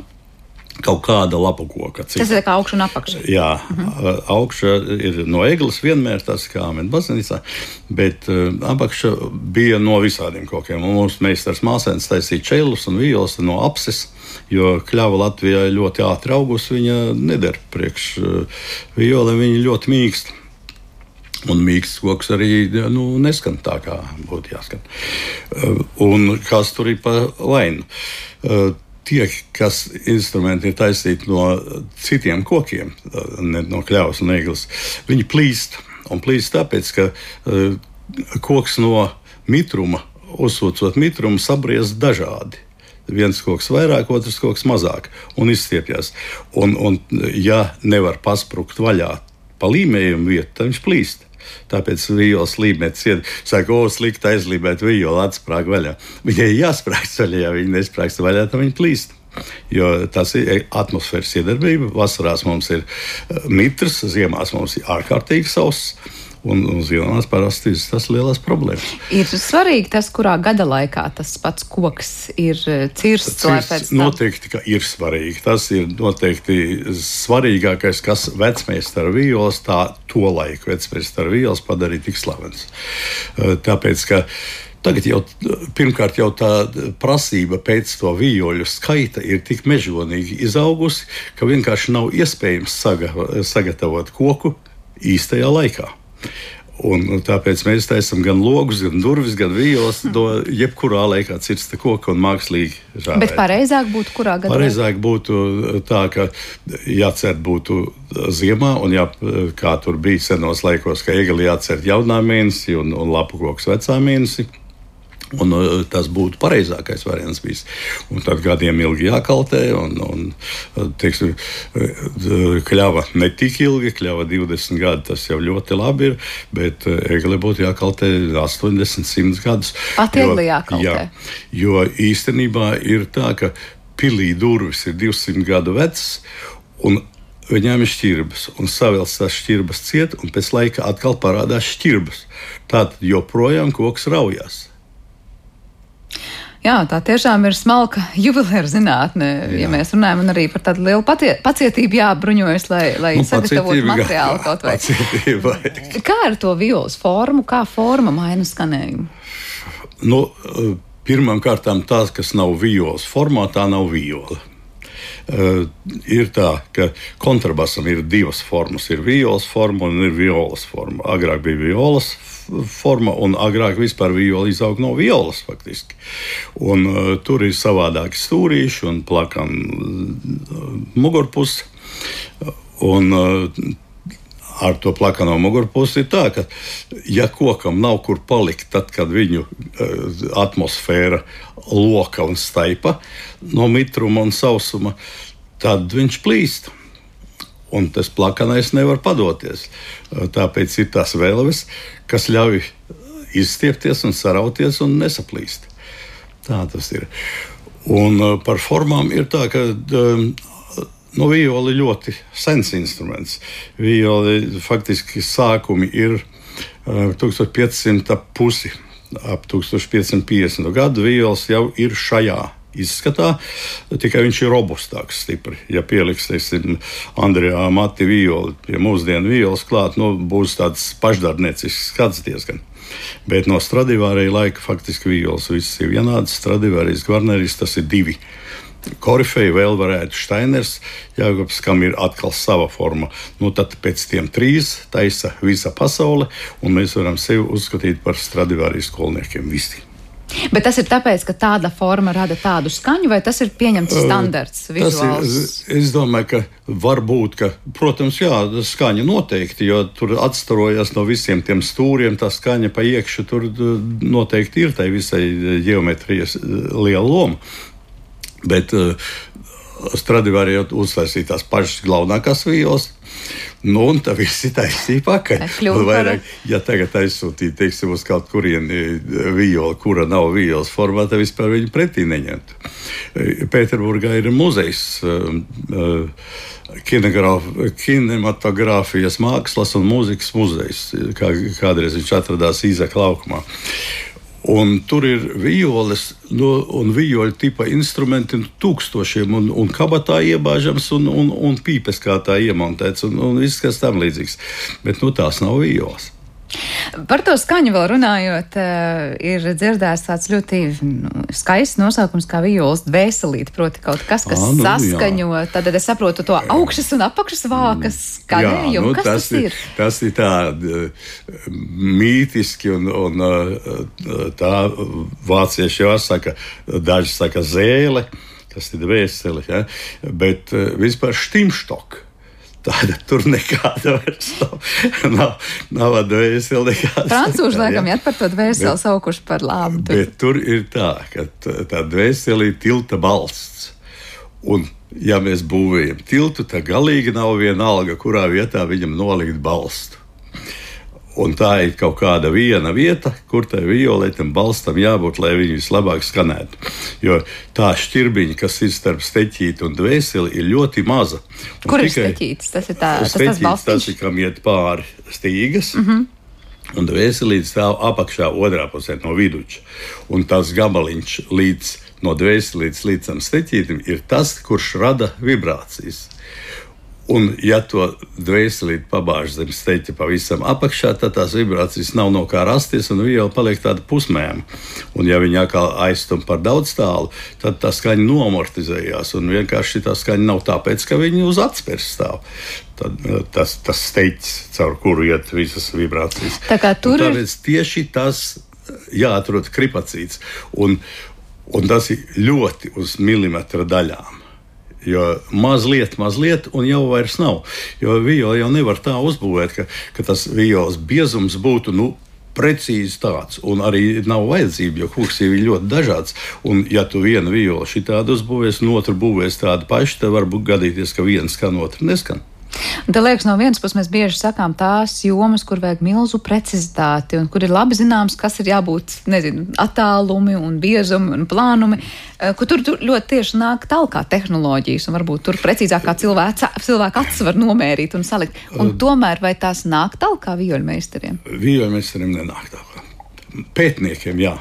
kaut kāda lapa koka. Cik? Tas ir kā augšā un apakšā. Jā, mhm. augšā ir no eglis vienmēr tas kā mēs baznīcā, bet uh, apakšā bija no visādiem kokiem. Un mums meistars māsēns taisīja čēlus un vīles no apses. Jo kļava Latvijā ļoti ātri augusi, viņa neder priekš uh, violēm, viņa ļoti mīksta. Un mīksts koks arī nu, neskan tā, kā būtu jāskan. Uh, un kas tur ir pa vainu? Uh, tie, kas instrumenti ir taisīti no citiem kokiem, uh, ne no kļavas un eglis, viņi plīst. Un plīst tāpēc, ka koks no mitruma, uzsūcot mitrumu, sabriest dažādi viens koks vairāk, otrs koks mazāk, un izstiepjas. Un, un, ja nevar pasprukt vaļā pa līmējumu vietu, tad viņš plīst. Tāpēc vīlas līmenis ir. Saka, o, slikti aizlībēt vīlu, atsprāg vaļā. Viņai jāsprāg vaļā, ja viņa nesprāgs vaļā, tad viņa plīst. Jo tas ir atmosfēras iedarbība. Vasarās mums ir eh, mitrs, ziemās mums ir ārkārtīgi sauss. Un uz ielas parasti ir tas lielās problēmas. Ir svarīgi tas, kurā gada laikā tas pats koks ir eh, cirsts. Tas noteikti ir svarīgi. Tas ir noteikti svarīgākais, kas vecmēstara vīolas, tā to laiku vecmēstara vīolas padarīja tik slavens. Eh, tāpēc, ka Tagad jau pirmkārt jau tā prasība pēc to vīļu skaita ir tik mežonīgi izaugusi, ka vienkārši nav iespējams saga, sagatavot koku īstajā laikā. Un tāpēc mēs taisām gan logus, gan durvis, gan vīles. Mm. Jebkurā laikā cirsta koka un mākslīgi žāvēt. Bet pareizāk būtu kurā gadā? Pareizāk būtu tā, ka jācer būtu ziemā, un jā, kā tur bija senos laikos, ka egali jācer jaunā mēnesī un, un lapu koks vecā mēnesī. Un, uh, tas būtu pareizākais variants. Bijis. Un tad gadiem ilgi jākaltē, un, un uh, teiksim, uh, kļava ne tik ilgi, kļava 20 gadi. Tas jau ļoti labi ir, bet egle būtu jākaltē 80, 100 gadus. Pat egle jākaltē. Jā, jo īstenībā ir tā, ka pilī durvis ir 200 gadu vecas. Viņām ir šķirbas, un savilks tās šķirbas ciet, un pēc laika atkal parādās šķirbas. Tātad joprojām koks raujās. Jā, tā tiešām ir smalka jubileāra zinātne. Jā. Ja mēs runājam arī par tādu lielu patie, pacietību, jābruņojas, lai, lai nu, sagatavotu materiālu kaut vai. Kā ar to violas formu, kā forma maina skanējumu? Nu, Pirmkārt, tās, kas nav violas formā, tā nav viola. Uh, ir tā, ka kontrabasam ir divas formas. Ir violas forma un ir violas forma. Agrāk bija violas forma, un agrāk vispār viola izauga no violas. Faktiski. Un, uh, tur ir savādāki stūrīši un plakani uh, mugurpusi. Un, uh, ar to plakano mugurpusi ir tā, ka, ja kokam nav kur palikt, tad, kad viņu uh, atmosfēra loka un staipa no mitruma un sausuma, tad viņš plīst. Un tas plakanais nevar padoties. Tāpēc ir tās vēlmes, kas ļauj izstiepties un sarauties un nesaplīst. Tā tas ir. Un uh, par formām ir tā, ka uh, Nu, viola ir ļoti sens instruments. Viola faktiski sākumi ir uh, 1500 pusi. Ap 1550. gadu viols jau ir šajā izskatā, tikai viņš ir robustāks, stipri. Ja pieliks, teiksim, Andrejā Mati violi pie mūsdienu violas klāt, nu, būs tāds pašdarbniecisks skats diezgan. Bet no Stradivārija laika faktiski violas viss ir vienāds. Stradivārijas Gvarneris tas ir divi korifeju vēl varētu Steiners, Jāgaps, kam ir atkal sava forma. Nu, tad pēc tiem trīs taisa visa pasaule, un mēs varam sevi uzskatīt par Stradivārijas skolniekiem visi. Bet tas ir tāpēc, ka tāda forma rada tādu skaņu, vai tas ir pieņemts standarts? Vizuāls? Ir, es domāju, ka var būt, ka, protams, jā, skaņa noteikti, jo tur atstarojas no visiem tiem stūriem, tā skaņa pa iekšu tur noteikti ir tai visai geometrijas liela loma. Bet uh, Stradivārijā uztaisīja tās pašas galvenākās vīles. Nu, un tā viss ir taisnība pakaļ. Vairāk, ja tagad aizsūtītu, teiksim, uz kaut kurieni vijoli, kura nav vīles formā, tad vispār viņu pretī neņemtu. Pēterburgā ir muzejs. Uh, kinematogrāfijas mākslas un mūzikas muzejs, kā kādreiz viņš atradās Īzaka laukumā. Un tur ir violas no, un vijoļu tipa instrumenti tūkstošiem, un, un kabatā iebāžams, un, un, un pīpes kā tā iemontēts, un, un viss kas tam līdzīgs. Bet nu, tās nav violas. Par to skaņu vēl runājot, eh, ir dzirdēts tāds ļoti nu, skaists nosaukums kā violas dvēselīt, proti kaut kas, kas à, nu, saskaņo. Jā. Tad es saprotu to augšas un apakšas vākas skanējumu. Nu, kas tas, tas ir? Tas ir tā mītiski un, un tā vācieši jau saka, daži saka zēle, kas ir dvēseli, ja? bet vispār štimštoka tāda tur nekāda vairs nav. nav, nav dvēseli nekāda. Francūži laikam iet par to dvēseli saukuši par labu. Bet tur ir tā, ka tā dvēseli ir tilta balsts. Un, ja mēs būvējam tiltu, tad galīgi nav viena alga, kurā vietā viņam nolikt balstu. Un tā ir kaut kāda viena vieta, kur tai violetam balstam jābūt, lai viņi vislabāk skanētu. Jo tā šķirbiņa, kas ir starp steķīti un dvēseli, ir ļoti maza. Un kur ir steķītis? Tas ir tā, tas, tas, tas, tas ir, kam iet pāri stīgas. Mm -hmm. Un dvēselīte stāv apakšā, otrā pusē no vidus. Un tas gabaliņš līdz, no dvēselītes līdz tam steķītim ir tas, kurš rada vibrācijas. Un, ja to dvēseli pabāž zem steķa pavisam apakšā, tad tās vibrācijas nav no kā rasties, un jau paliek tāda pusmēma. Un, ja viņa atkal aizstum par daudz tālu, tad tā skaņa nomortizējās. Un vienkārši tā skaņa nav tāpēc, ka viņa uz atspērs stāv. Tad, eh, tas tas steķis, caur kuru iet visas vibrācijas. Tā kā tur ir tieši tas jāatrod kripacīts. Un, un tas ir ļoti uz milimetra daļām. Jo mazliet, mazliet, un jau vairs nav. Jo viola jau nevar tā uzbūvēt, ka, ka tas violas biezums būtu. Nu, precīzi tāds. Un arī nav vajadzība, jo koks ir ļoti dažāds. Un, ja tu vienu violu šitādu uzbūvēsi, un otru būvēsi tādu pašu, tad var gadīties, ka viens skan, otrs neskan. Te liekas, no vienas puses mēs bieži sakām tās jomas, kur vajag milzu precizitāti un kur ir labi zināms, kas ir jābūt, nezinu, attālumi un biezumi un plānumi, eh, kur tur, tur ļoti tieši nāk talkā tehnoloģijas un varbūt tur precīzāk kā cilvēks, cilvēka acis var nomērīt un salikt. Un tomēr vai tās nāk talkā vioļmeistariem? Vioļmeistariem nenāk talkā. Pētniekiem, jā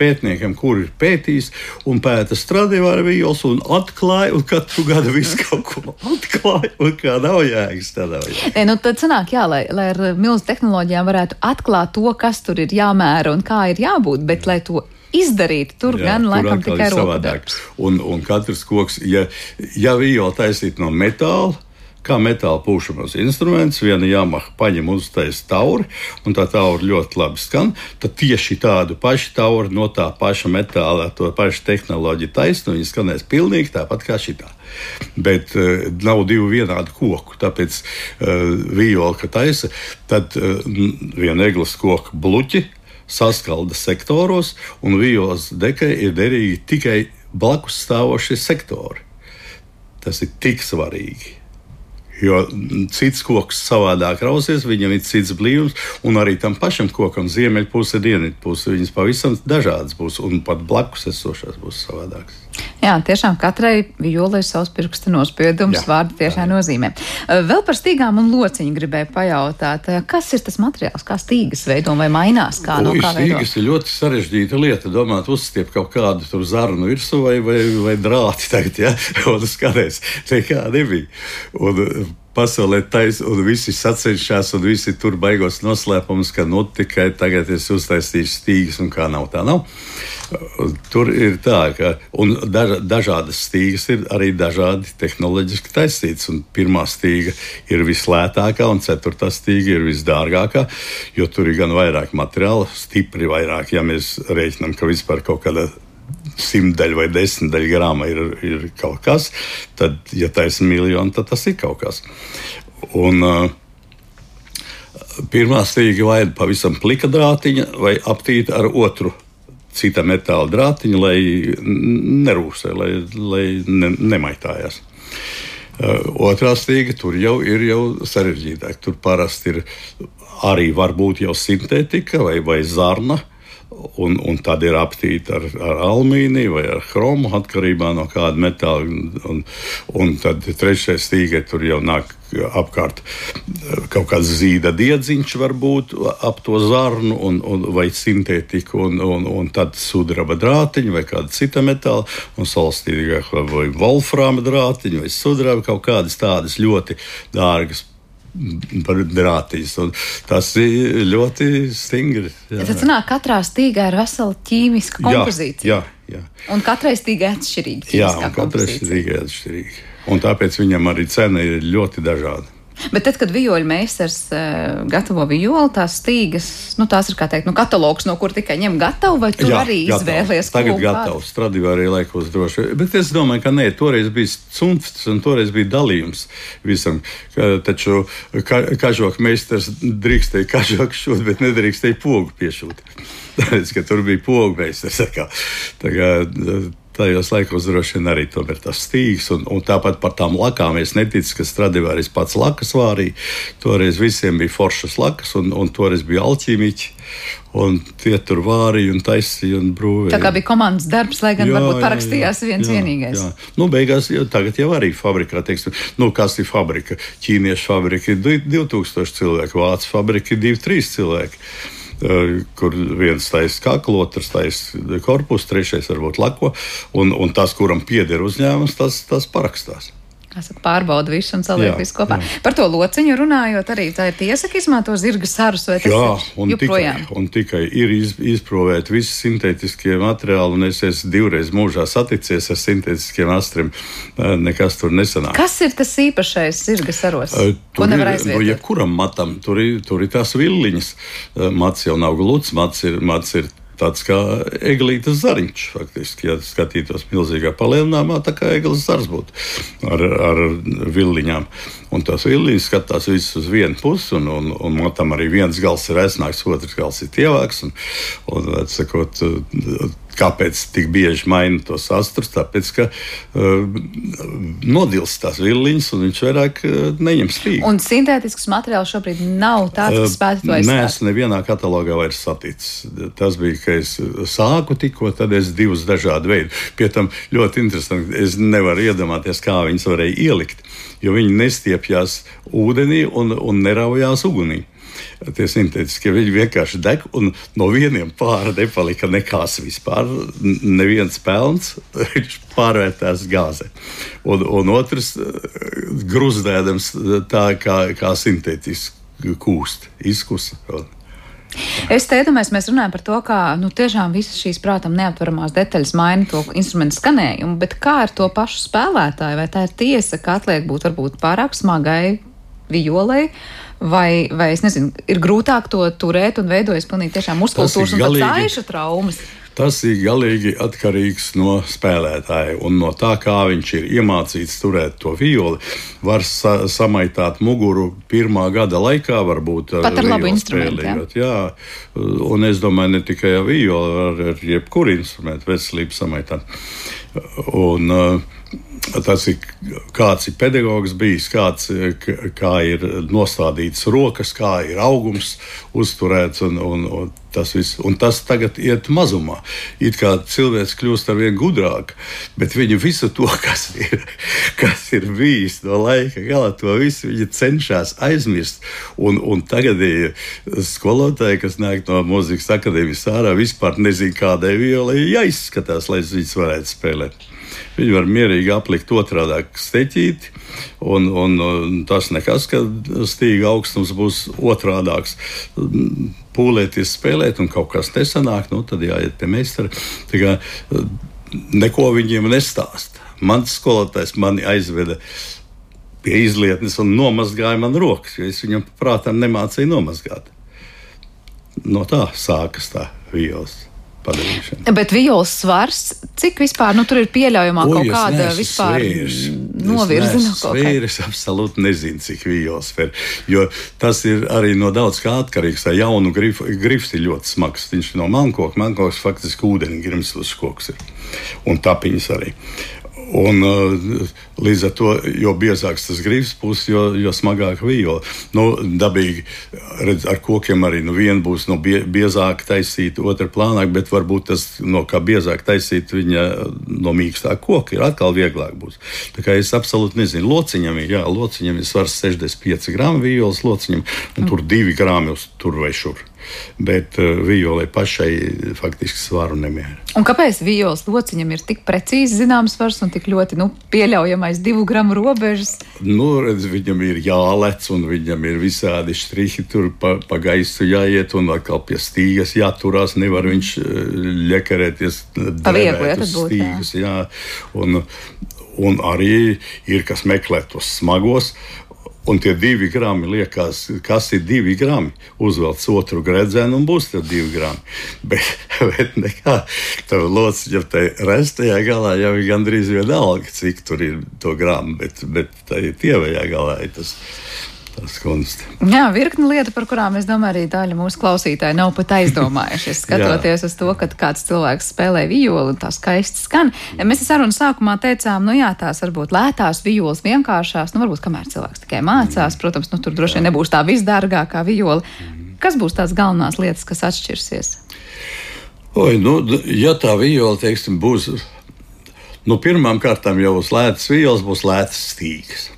pētniekiem, kur ir pētījis un pēta Stradivārijos un atklāja, un katru gadu visu kaut ko atklāja, un kā nav jēgas. Nē, nu tad sanāk, jā, lai, lai ar milzu tehnoloģijām varētu atklāt to, kas tur ir jāmēra un kā ir jābūt, bet lai to izdarīti. Tur jā, gan tur laikam tikai savādāk. Un, un katrs koks, ja, ja vījola taisīt no metāla, kā metāla pūšamos instrumentus. Viena jāmaha paņem uztais tauri, un tā taura ļoti labi skan. Tad tieši tādu pašu tauru no tā paša metāla, to pašu tehnoloģiju taisnu, viņi skanēs pilnīgi tāpat kā šitā. Bet uh, nav divu vienādu koku. Tāpēc uh, viola, ka taisa, tad uh, viena eglis koka bluķi saskalda sektoros, un violas dekai ir derīgi tikai blakus stāvošie sektori. Tas ir tik svarīgi. Jo cits koks savādāk rausies, viņam ir cits blīvums, un arī tam pašam kokam ziemeļpuse, dienvidpuse, viņas pavisam dažādas būs, un pat blakus esošās būs savādākas. Jā, tiešām katrai violai ir savs pirksta nospiedums, vārdu tiešā nozīmē. Vēl par stīgām un lociņu gribēju pajautāt, kas ir tas materiāls, kā stīgas veido vai mainās? Kā, no kā stīgas veido? ir ļoti sarežģīta lieta. Domāt, uzstiep kaut kādu tur zarnu virsmu vai, vai, vai drāti tagad, ja, [laughs] un skatēs, nekā nebija. Un, pasaulē taisa, un visi sacenšas, un visi tur baigos noslēpumus, ka nu tikai tagad es uztaisīšu stīgas, un kā nav tā nav. Tur ir tā, ka daž, dažādas stīgas ir arī dažādi tehnoloģiski taisītas, un pirmā stīga ir vislētākā, un ceturtā stīga ir visdārgākā, jo tur ir gan vairāk materiāla, stipri vairāk, ja mēs rēķinām, ka vispār kaut kāda simtdaļa vai desmitdaļa grāma ir, ir kaut kas, tad, ja taisa miljonu, tad tas ir kaut kas. Un, uh, Pirmā stīga ir pavisam plika drātiņa, vai aptīta ar otru cita metāla drātiņu, lai nerūsē, lai, lai ne, nemaitājās. Uh, otrā stīga tur jau ir jau sarežģītāk. Tur parasti ir arī varbūt jau sintētika vai, vai zarna. Un, un tad ir aptīta ar, ar alumīniju vai ar chromu, atkarībā no kāda metāla. Un, un tad trešais stīgai tur jau nāk apkārt kaut kāds zīda diedziņš, varbūt ap to zarnu un, un, vai sintētiku, un, un, un tad sudraba drātiņu vai kāda cita metāla, un solstīgā vai wolfrāma drātiņu vai sudraba kaut kādas tādas ļoti dārgas par drātīs. Tas ir ļoti stingri. Jā. Tad sanāk, katrā stīgā ir vesela ķīmiska kompozīcija. Jā, jā, jā. Un katrai stīgai atšķirīga. Jā, katrai stīgai atšķirīga. Un tāpēc viņam arī cena ir ļoti dažāda. Bet tad, kad vijoļu meistars uh, gatavo violi, tās stīgas, nu, tās ir kā teikt, nu, katalogs, no kur tikai ņem gatavu, vai tu Jā, arī gatavs. izvēlies? Tagad gatavs, Stradivārija laikos droši. Bet es domāju, ka nē, toreiz bija cunfts un toreiz bija dalījums visam. Ka, taču ka, kažoka meistars drīkstēja kažoku šūt, bet nedrīkstēja pogu piešūt. [laughs] Tāpēc, ka tur bija pogu meistars. Tā kā, tā kā, tajos laikos droši vien arī tas stīgs. Un, un tāpat par tām lakām es neticu, ka Stradivāris pats lakas vārīja. Toreiz visiem bija foršas lakas, un, un toreiz bija alķīmiķi. Un tie tur vārīja un taisīja un brūvēja. Tā kā bija komandas darbs, lai gan jā, varbūt parakstījās jā, viens jā, vienīgais. Jā. Nu, beigās jau tagad jau arī fabrikā, teiksim, nu, kas ir fabrika? Ķīniešu fabrika ir 2000 cilvēku, vācu fabrika ir 2-3 cilvēki. Kur viens taisa kaklu, otrs taisa korpusu, trešais varbūt lako, un, un tas, kuram pieder uzņēmums, tas, tas parakstās saka, pārbauda visu un saliek visu kopā. Jā. Par to lociņu runājot, arī tā ir tiesa, ka izmanto zirga sarus vai tas jā, un joprojām? Tikai, un tikai ir iz, izprovēti visi sintētiskie materiāli, un es esmu divreiz mūžā saticies ar sintētiskiem astriem, nekas tur nesanāk. Kas ir tas īpašais zirga saros? Uh, Ko nevar aizvietot? No jebkuram matam, tur ir, tur ir tās villiņas. Mats jau nav gluds, mats ir, mats ir tāds kā eglītes zariņš. Faktiski, ja skatītos milzīgā palielinājumā, tā kā eglis zars būtu ar, ar vilniņām. Un tās vilniņas skatās visas uz vienu pusi, un, un, un matam arī viens gals ir aizsnāks, otrs gals ir tievāks. Un, un, atsakot, Kāpēc tik bieži maina tos astrus? Tāpēc, ka uh, nodilst tās vilniņas, un viņš vairāk uh, neņem spīgu. Un sintētisks materiāls šobrīd nav tāds, kas spētu to aizstāvēt. Nē, es nevienā katalogā vairs saticis. Tas bija, ka es sāku tikko, tad es divus dažādu veidu. Pie tam ļoti interesanti, es nevaru iedomāties, kā viņas varēja ielikt, jo viņi nestiepjas ūdenī un, un neraujās ugunī tie sintētiskie viņi vienkārši deg, un no vieniem pāra nepalika nekas vispār. Neviens pelns, [laughs] viņš pārvērtās gāzē. Un, un otrs gruzdēdams tā kā, kā sintētiski kūst, izkusa. Es te iedomājos, mēs runājam par to, kā nu, tiešām visas šīs prātam neaptveramās detaļas maina to instrumentu skanējumu, bet kā ar to pašu spēlētāju? Vai tā ir tiesa, ka atliek būt varbūt pārāk smagai violai? Vai, vai es nezinu, ir grūtāk to turēt un veidojas pilnīgi tiešām muskultūras un pat caiša traumas? Tas ir galīgi atkarīgs no spēlētāja un no tā, kā viņš ir iemācīts turēt to violi. Var sa samaitāt muguru pirmā gada laikā, varbūt ar, ar labu instrumentu. Jā. jā, un es domāju, ne tikai ar violi, ar, ar jebkuru instrumentu veselību samaitāt. Un, uh, Tas ir kāds ir pedagogs bijis, kāds, kā ir nostādīts rokas, kā ir augums uzturēts. Un, un, un tas, viss, un tas tagad iet mazumā. It kā cilvēks kļūst ar vien gudrāk, bet viņi visu to, kas ir, kas ir bijis no laika gala, to visu viņi cenšas aizmirst. Un, un tagad ir skolotāji, kas nāk no mūzikas akadēmijas ārā, vispār nezina, kādai violai jāizskatās, lai viņas varētu spēlēt. Viņi var mierīgi aplikt otrādi steķīti, un, un, un tas nekas, ka stīga augstums būs otrādāks. Pūlēties, spēlēt, un kaut kas nesanāk, nu, tad jāiet pie meistara. Kā, neko viņiem nestāst. Mans skolotājs mani aizveda pie izlietnes un nomazgāja man rokas, jo es viņam prātām nemācīju nomazgāt. No tā sākas tā vīls padarīšana. Bet violas svars, cik vispār nu, tur ir pieļaujamā o, kaut kāda vispār novirzi no kaut kā? Es absolūti nezinu, cik violas sver, jo tas ir arī no daudz kā atkarīgs. Tā jaunu grif, grifs ir ļoti smags. Viņš ir no mankoka, mankoks faktiski ūdeni grimstus koks ir. Un tapiņas arī. Un, uh, līdz ar to, jo biezāks tas grīvs būs, jo, jo smagāk viola. Nu, dabīgi redz, ar kokiem arī nu, viena būs no bie, biezāka taisīta, otra plānāka, bet varbūt tas no kā biezāk taisīta viņa no mīkstā koka ir atkal vieglāk būs. Tā kā es absolūti nezinu, lociņam ir, jā, lociņam ir svars 65 gramu violas lociņam, un tur 2 grami uz tur vai šur bet uh, violai pašai faktiski svaru nemēra. Un kāpēc violas lociņam ir tik precīzi zināms svars un tik ļoti nu, pieļaujamais divu gramu robežas? Nu, redz, viņam ir jālec un viņam ir visādi štrihi tur pa, pa gaisu jāiet un atkal pie stīgas jāturās. Nevar viņš ļekarēties. Pa viegli, ja tad būtu. Stīgas, jā. jā. Un, un arī ir kas meklē tos smagos. Un tie divi grami liekas, kas ir divi grami. Uzvelc otru gredzenu un būs tie divi grami. [laughs] Bet, bet nekā, tā lociņa tai restajā galā jau ir gandrīz vienalga, cik tur ir to gramu, bet, bet ir tievajā galā ir tas tas kunsts. Jā, virkni lieta, par kurām es domāju, arī daļa mūsu klausītāji nav pat aizdomājušies. [laughs] Skatoties uz to, ka kāds cilvēks spēlē violi un tā skaisti skan. Mēs sarunas sākumā teicām, nu jā, tās varbūt lētās violas, vienkāršās, nu varbūt kamēr cilvēks tikai mācās, mm. protams, nu tur droši vien nebūs tā visdārgākā viola. Mm. Kas būs tās galvenās lietas, kas atšķirsies? Oi, nu, ja tā viola, teiksim, būs, nu, pirmām kārtām jau uz lētas violas būs lētas stīgas.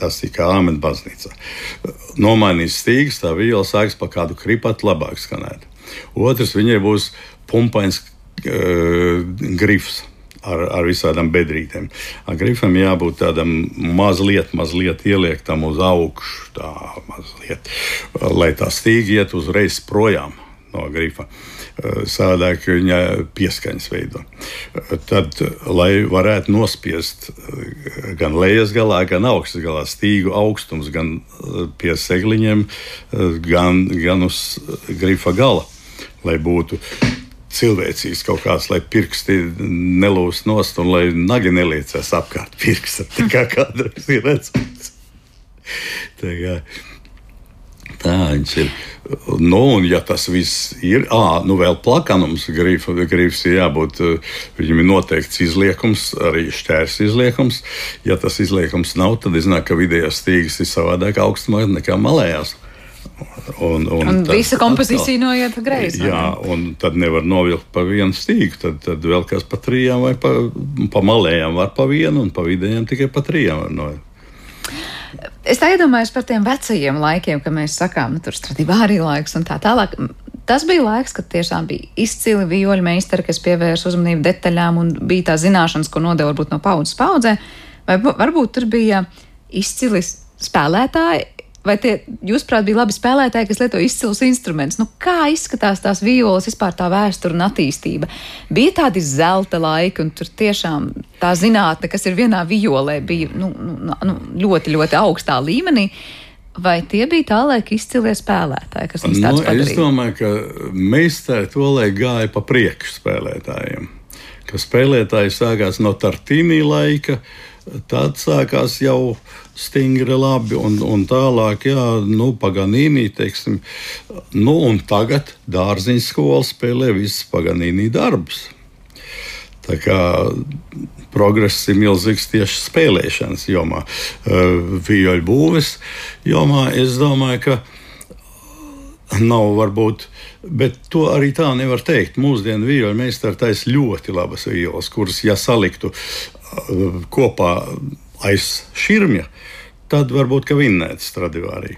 Tas ir kā āmeņa baznīca. Nomainīs stīgas, tā viola sāks pa kādu kripatu labāk skanēt. Otrs, viņai būs pumpains uh, grifs. Ar, ar visādām bedrītēm. Ar grifam jābūt tādam mazliet, mazliet ieliektam uz augšu, tā mazliet, lai tā stīga iet uzreiz projām no grifa. Eh, Sādāk viņa pieskaņas veido. Eh, tad, lai varētu nospiest eh, gan lejas galā, gan augstas galā stīgu augstums, gan pie segliņiem, gan, gan uz grifa gala, lai būtu cilvēcīgs kaut kāds, lai pirksti nelūst nost un lai nagi neliecās apkārt pirksta. [laughs] Tā kā kādreiz ir redzams. Tā kā, Tā viņš ir. Nu, un, ja tas viss ir, ah, nu vēl plakanums, grifs ir jābūt, viņam ir noteikts izliekums, arī šķērs izliekums. Ja tas izliekums nav, tad iznāk, ka vidējās stīgas ir savādāk augstumā nekā malējās. Un, un, un visa kompozīcija atkal, noiet greizi. Jā, un tad nevar novilkt pa vienu stīgu. Tad, tad vēl kas pa trijām vai pa, pa malējām var pa vienu, un pa vidējām tikai pa trijām var noiet. Es tā iedomājos par tiem vecajiem laikiem, kad mēs sakām, nu, tur strādīja laiks un tā tālāk. Tas bija laiks, kad tiešām bija izcili vijoļu meistari, kas pievērsa uzmanību detaļām un bija tā zināšanas, ko nodeva varbūt no paudzes paudzē. Vai varbūt tur bija izcili spēlētāji, vai tie, jūsuprāt, bija labi spēlētāji, kas lieto izcilus instrumentus? Nu, kā izskatās tās violas, vispār tā vēsture un attīstība? Bija tādi zelta laiki, un tur tiešām tā zinātne, kas ir vienā violē, bija nu, nu, nu, ļoti, ļoti augstā līmenī. Vai tie bija tā laika izcilie spēlētāji, kas mums tāds nu, padarīja? Es domāju, ka meistari to laiku gāja pa priekšu spēlētājiem. Ka spēlētāji sākās no Tartīnī laika, tad sākās jau stingri labi, un, un tālāk, jā, nu, Paganīnī, teiksim, nu, un tagad dārziņa skola spēlē visas Paganīnī darbus. Tā kā progress ir milzīgs tieši spēlēšanas jomā, vijoļu būves jomā. Es domāju, ka nav varbūt. Bet to arī tā nevar teikt. Mūsdienu vijoļu meistars taisa ļoti labas violas, kuras, ja saliktu kopā aiz šķirmja, tad varbūt ka vinnētu Stradivārī.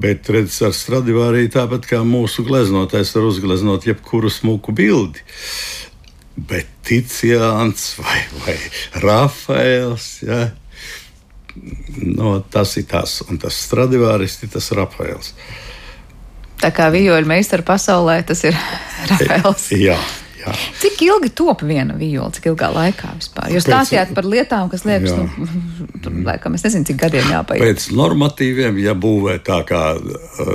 Bet redzes ar Stradivārī tāpat kā mūsu gleznotais var uzgleznot jebkuru smuku bildi. Bet Ticiāns vai, vai Rafaels, ja, no, tas ir tas, un tas Stradivāris ir tas Rafaels. Tā kā vijoļu meistara pasaulē tas ir Rafaels. Jā, Jā. Cik ilgi top viena viola, cik ilgā laikā vispār? Jūs stāstījāt par lietām, kas liekas, jā. nu, [laughs] tur, laikam, es nezinu, cik gadiem jāpaiet. Pēc normatīviem, ja būvē tā kā uh,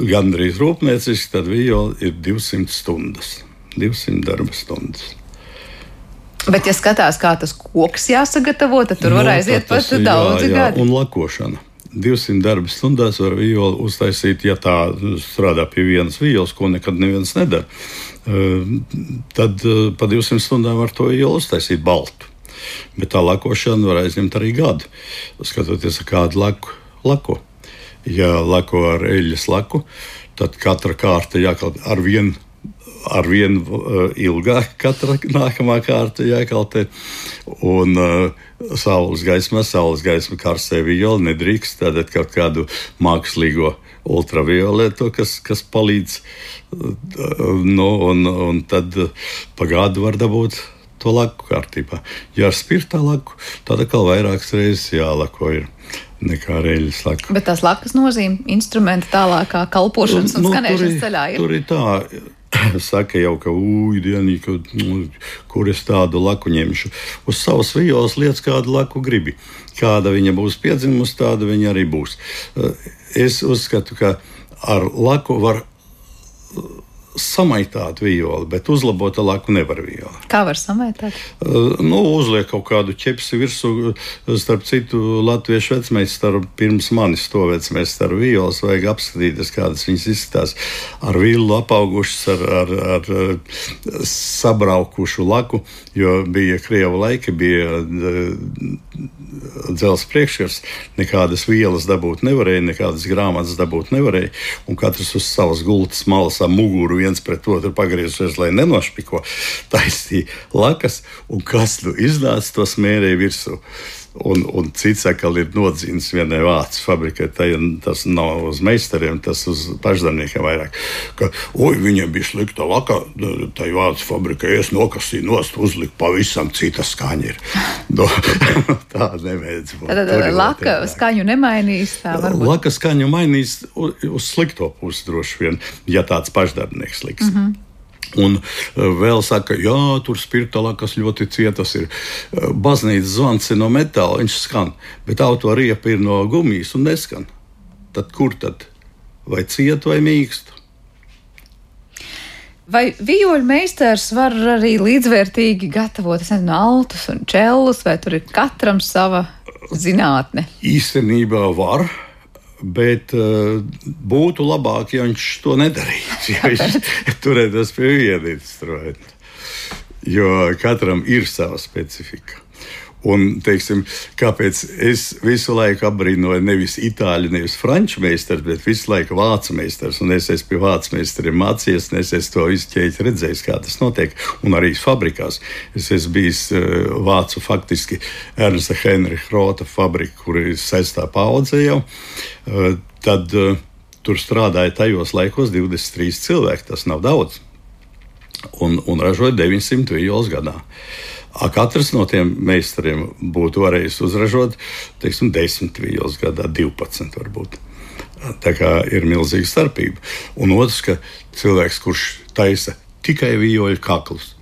gandrīz rūpnieciski, tad viola ir 200 stundas, 200 darba stundas. Bet, ja skatās, kā tas koks jāsagatavo, tad tur no, var aiziet pat daudz gadu. Un lakošana. 200 darba stundās var violu uztaisīt, ja tā strādā pie vienas violas, ko nekad neviens nedara. Ehm, tad eh, pa 200 stundām ar to jau uztaisīt baltu. Bet tā lakošana var aizņemt arī gadu. Skatoties, kādu laku lako. Ja lako ar eļļas laku, tad katra kārta jākalpo ar vienu ar vienu uh, ilgāk, katra nākamā kārta jākaltē. Un uh, saules gaismā, saules gaisma karsē viola nedrīkst tādēt kaut kādu mākslīgo ultravioletu, kas, kas palīdz Nu, un, un tad pa gadu var dabūt to laku kārtībā. Ja ar spirta laku, tad atkal vairākas reizes jālako ir nekā reļas laka. Bet tās lakas nozīme instrumenta tālākā kalpošanas un nu, skanēšanas ceļā ir. Tur ir tā. [clears throat] Saka jau, ka ūdeni, nu, kur es tādu laku ņemšu. Uz savas vijos lietas, kādu laku gribi. Kāda viņa būs piedzimusi, tāda viņa arī būs. Es uzskatu, ka ar laku var samaitāt violi, bet uzlabot laku nevar violi. Kā var samaitāt? Uh, nu, uzliek kaut kādu ķepsi virsū, starp citu, latviešu vecmeistaru pirms manis to vecmeistaru violas, vajag apskatīties, kādas viņas izskatās ar vilnu apaugušas, ar, ar, ar sabraukušu laku, jo bija Krieva laika, bija dzelzceļa priekškars, nekādas vielas dabūt nevarēja, nekādas grāmatas dabūt nevarēja. Un katrs uz savas gultas malas ar muguru viens pret otru pagriezušies, lai nenošpiko, taisīja lakas, un kas nu iznāca to smērēja virsū. Un, un cits atkal ir nodzīts vienai vācu fabrikai. Tas nav uz meistariem, tas uz pašdarbniekiem vairāk. Ka, oi, viņiem bija slikta laka, tai vācu fabrikai es nokasīju nost, uzliku pavisam cita skaņa. [laughs] No, [laughs] tā nevajadz būt. Tad laka skaņu nemainīs. Laka skaņu mainīs uz, uz slikto pusi droši vien, ja tāds pašdarbnieks liks. Mm -hmm. Un e, vēl saka, jā, tur spirtolā, kas ļoti cietas ir. E, baznīcas zvans ir no metāla, viņš skan, bet autoriepa ir no gumijas un neskan. Tad kur tad? Vai ciet vai mīkst? Vai vijoļu meistars var arī līdzvērtīgi gatavot nezinu, altus un čellus, vai tur ir katram sava zinātne? Īstenībā var Bet uh, būtu labāk, ja viņš to nedarītu. [laughs] Ja viņš turētos pie viena instrumenta. Jo katram ir sava specifika. Un, teiksim, kāpēc es visu laiku apbrīnoju nevis itāļu, nevis franču meistaru, bet visu laiku vācu meistaru. Un es esmu pie vācu meistariem mācījies, un es esmu to visu ķēdi redzējis, kā tas notiek. Un arī fabrikās. Es esmu bijis uh, vācu faktiski Ernsta Henricha Rota fabrika, kur ir sestā paudze jau. Uh, tad uh, tur strādāja tajos laikos 23 cilvēki. Tas nav daudz. Un, un ražoja 900 vijos gadā. Uh, Katrs no tiem meistariem būtu varējis uzražot teiksim, 10 vīļus gadā, 12 varbūt. Tā kā ir milzīga starpība. Un otrs, ka cilvēks, kurš taisa tikai vījoļu kaklus,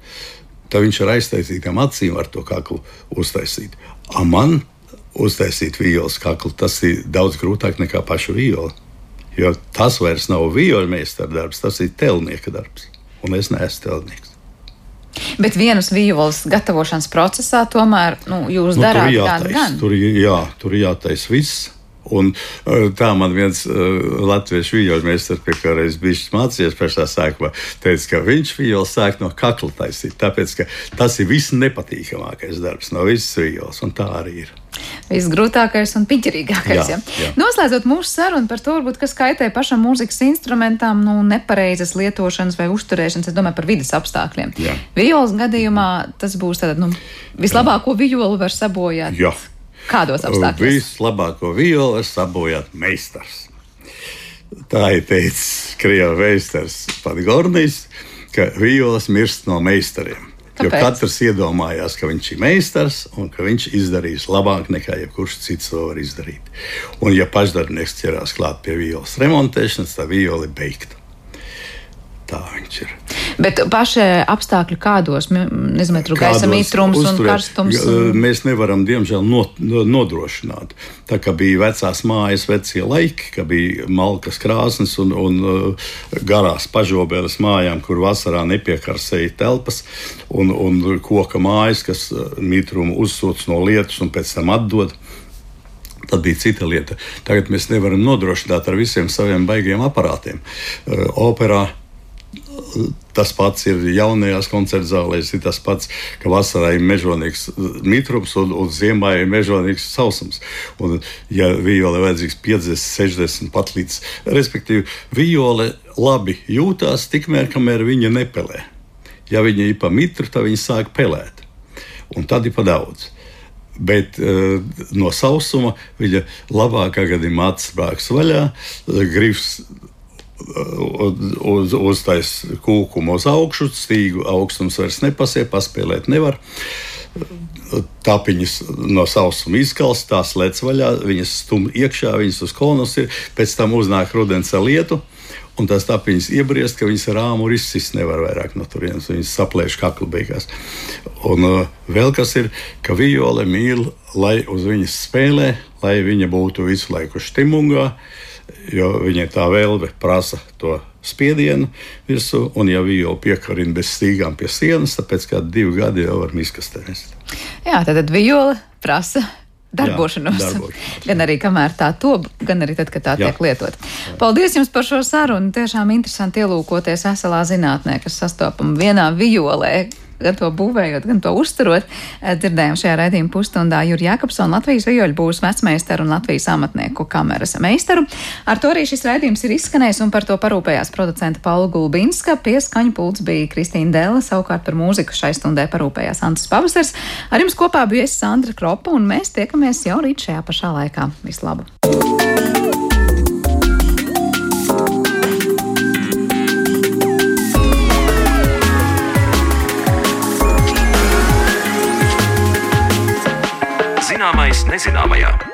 tad viņš ar aiztaisītām acīm var to kaklu uztaisīt. A man uztaisīt vījoles kaklu, tas ir daudz grūtāk nekā pašu vījoli. Jo tas vairs nav vījoļu meistara darbs, tas ir telnieka darbs. Un es neesmu telnieks. Bet vienas vījoles gatavošanas procesā tomēr nu, jūs nu, darāt gan, gan. Tur, jā, tur jātais viss. Un, eh, tā man viens uh, latviešu vīļu meistars, pie kā reiz bija mācījies pašā sākumā, teica, ka viņš vīļu sāk no kakla taisīt, tāpēc, ka tas ir viss nepatīkamākais darbs no visas vīļas, un tā arī ir. Visgrūtākais un piņķerīgākais. Jā, ja. jā. Noslēdzot mūsu sarunu par to, varbūt, kas kaitē pašam mūzikas instrumentam, nu, nepareizas lietošanas vai uzturēšanas, es domāju par vidas apstākļiem. Violas gadījumā tas būs tātad, nu, vislabāko violu var sabojāt. Jā. Kādos apstākļos? Vislabāko violu var sabojāt meistars. Tā ir teicis Krievijas meistars Padgornis, ka violas mirst no meistariem. Kāpēc? Jo katrs iedomājās, ka viņš ir meistars un ka viņš izdarīs labāk nekā jebkurš cits to var izdarīt. Un, ja pašdarbnieks ķerās klāt pie violas remontēšanas, tad viola ir beigta. Tā viņš ir. Bet paši apstākļi kādos, nezinu, tur gaisa mitrums un karstums. Un... Mēs nevaram, diemžēl, not, nodrošināt. Tā kā bija vecās mājas, vecie laiki, kad bija malkas krāsnes un, un uh, garās pažobēles mājām, kur vasarā nepiekarsēja telpas, un, un koka mājas, kas uh, mitrumu uzsūc no lietus un pēc tam atdod. Tad bija cita lieta. Tagad mēs nevaram nodrošināt ar visiem saviem baigiem aparātiem. Uh, operā Tas pats ir jaunajās koncerta zālēs, ir tas pats, ka vasarā ir mežonīgs mitrums un, un ziemā ir mežonīgs sausums. Un, ja viole vajadzīgs 50, 60 pat līdz, respektīvi, viole labi jūtās tikmēr, kamēr viņa nepelē. Ja viņa ir pa mitru, tad viņa sāk pelēt. Un tad ir pa daudz. Bet uh, no sausuma viņa labākā gadījumā bāks vaļā, gribs uz, uztais kūkumu uz augšu, stīgu augstums vairs nepasiek, paspēlēt nevar. Tapiņas no sausuma izkalst, tās lec vaļā, viņas stum iekšā, viņas uz kolonus ir, pēc tam uznāk rudens ar lietu. Un tās tapiņas iebriest, ka viņas rāmu izsist nevar vairāk no turienes. Viņas saplēš kaklu beigās. Un uh, vēl kas ir, ka viole mīl, lai uz viņas spēlē, lai viņa būtu visu laiku stimungā. Uh, jo viņai tā vēlme prasa to spiedienu virsū, un ja viņi jau piekarina bez stīgām pie sienas, tad pēc kāda divu gadu jau var miskastē nest. Jā, tad viola prasa darbošanos. Jā, darbošanos gan arī kamēr tā top, gan arī tad, kad tā jā. tiek lietot. Paldies jums par šo sarunu. Tiešām interesanti ielūkoties eselā zinātnē, kas sastopama vienā violē, gan to būvējot, gan to uzturot. Eh, dzirdējām šajā raidījuma pusstundā Juriju Jakobsonu, Latvijas vijoļu būvs vecmeistaru un Latvijas amatnieku kameras meistaru. Ar to arī šis raidījums ir izskanējis un par to parūpējās producenta Paula Gulbinska. Pie skaņu pults bija Kristīna Dēla, savukārt par mūziku šai stundē parūpējās Antas Pavasars. Ar jums kopā bija es Sandra Kropa un mēs tiekamies jau rīt šajā pašā laikā. Vislabāk! Zināmais nezināmajā.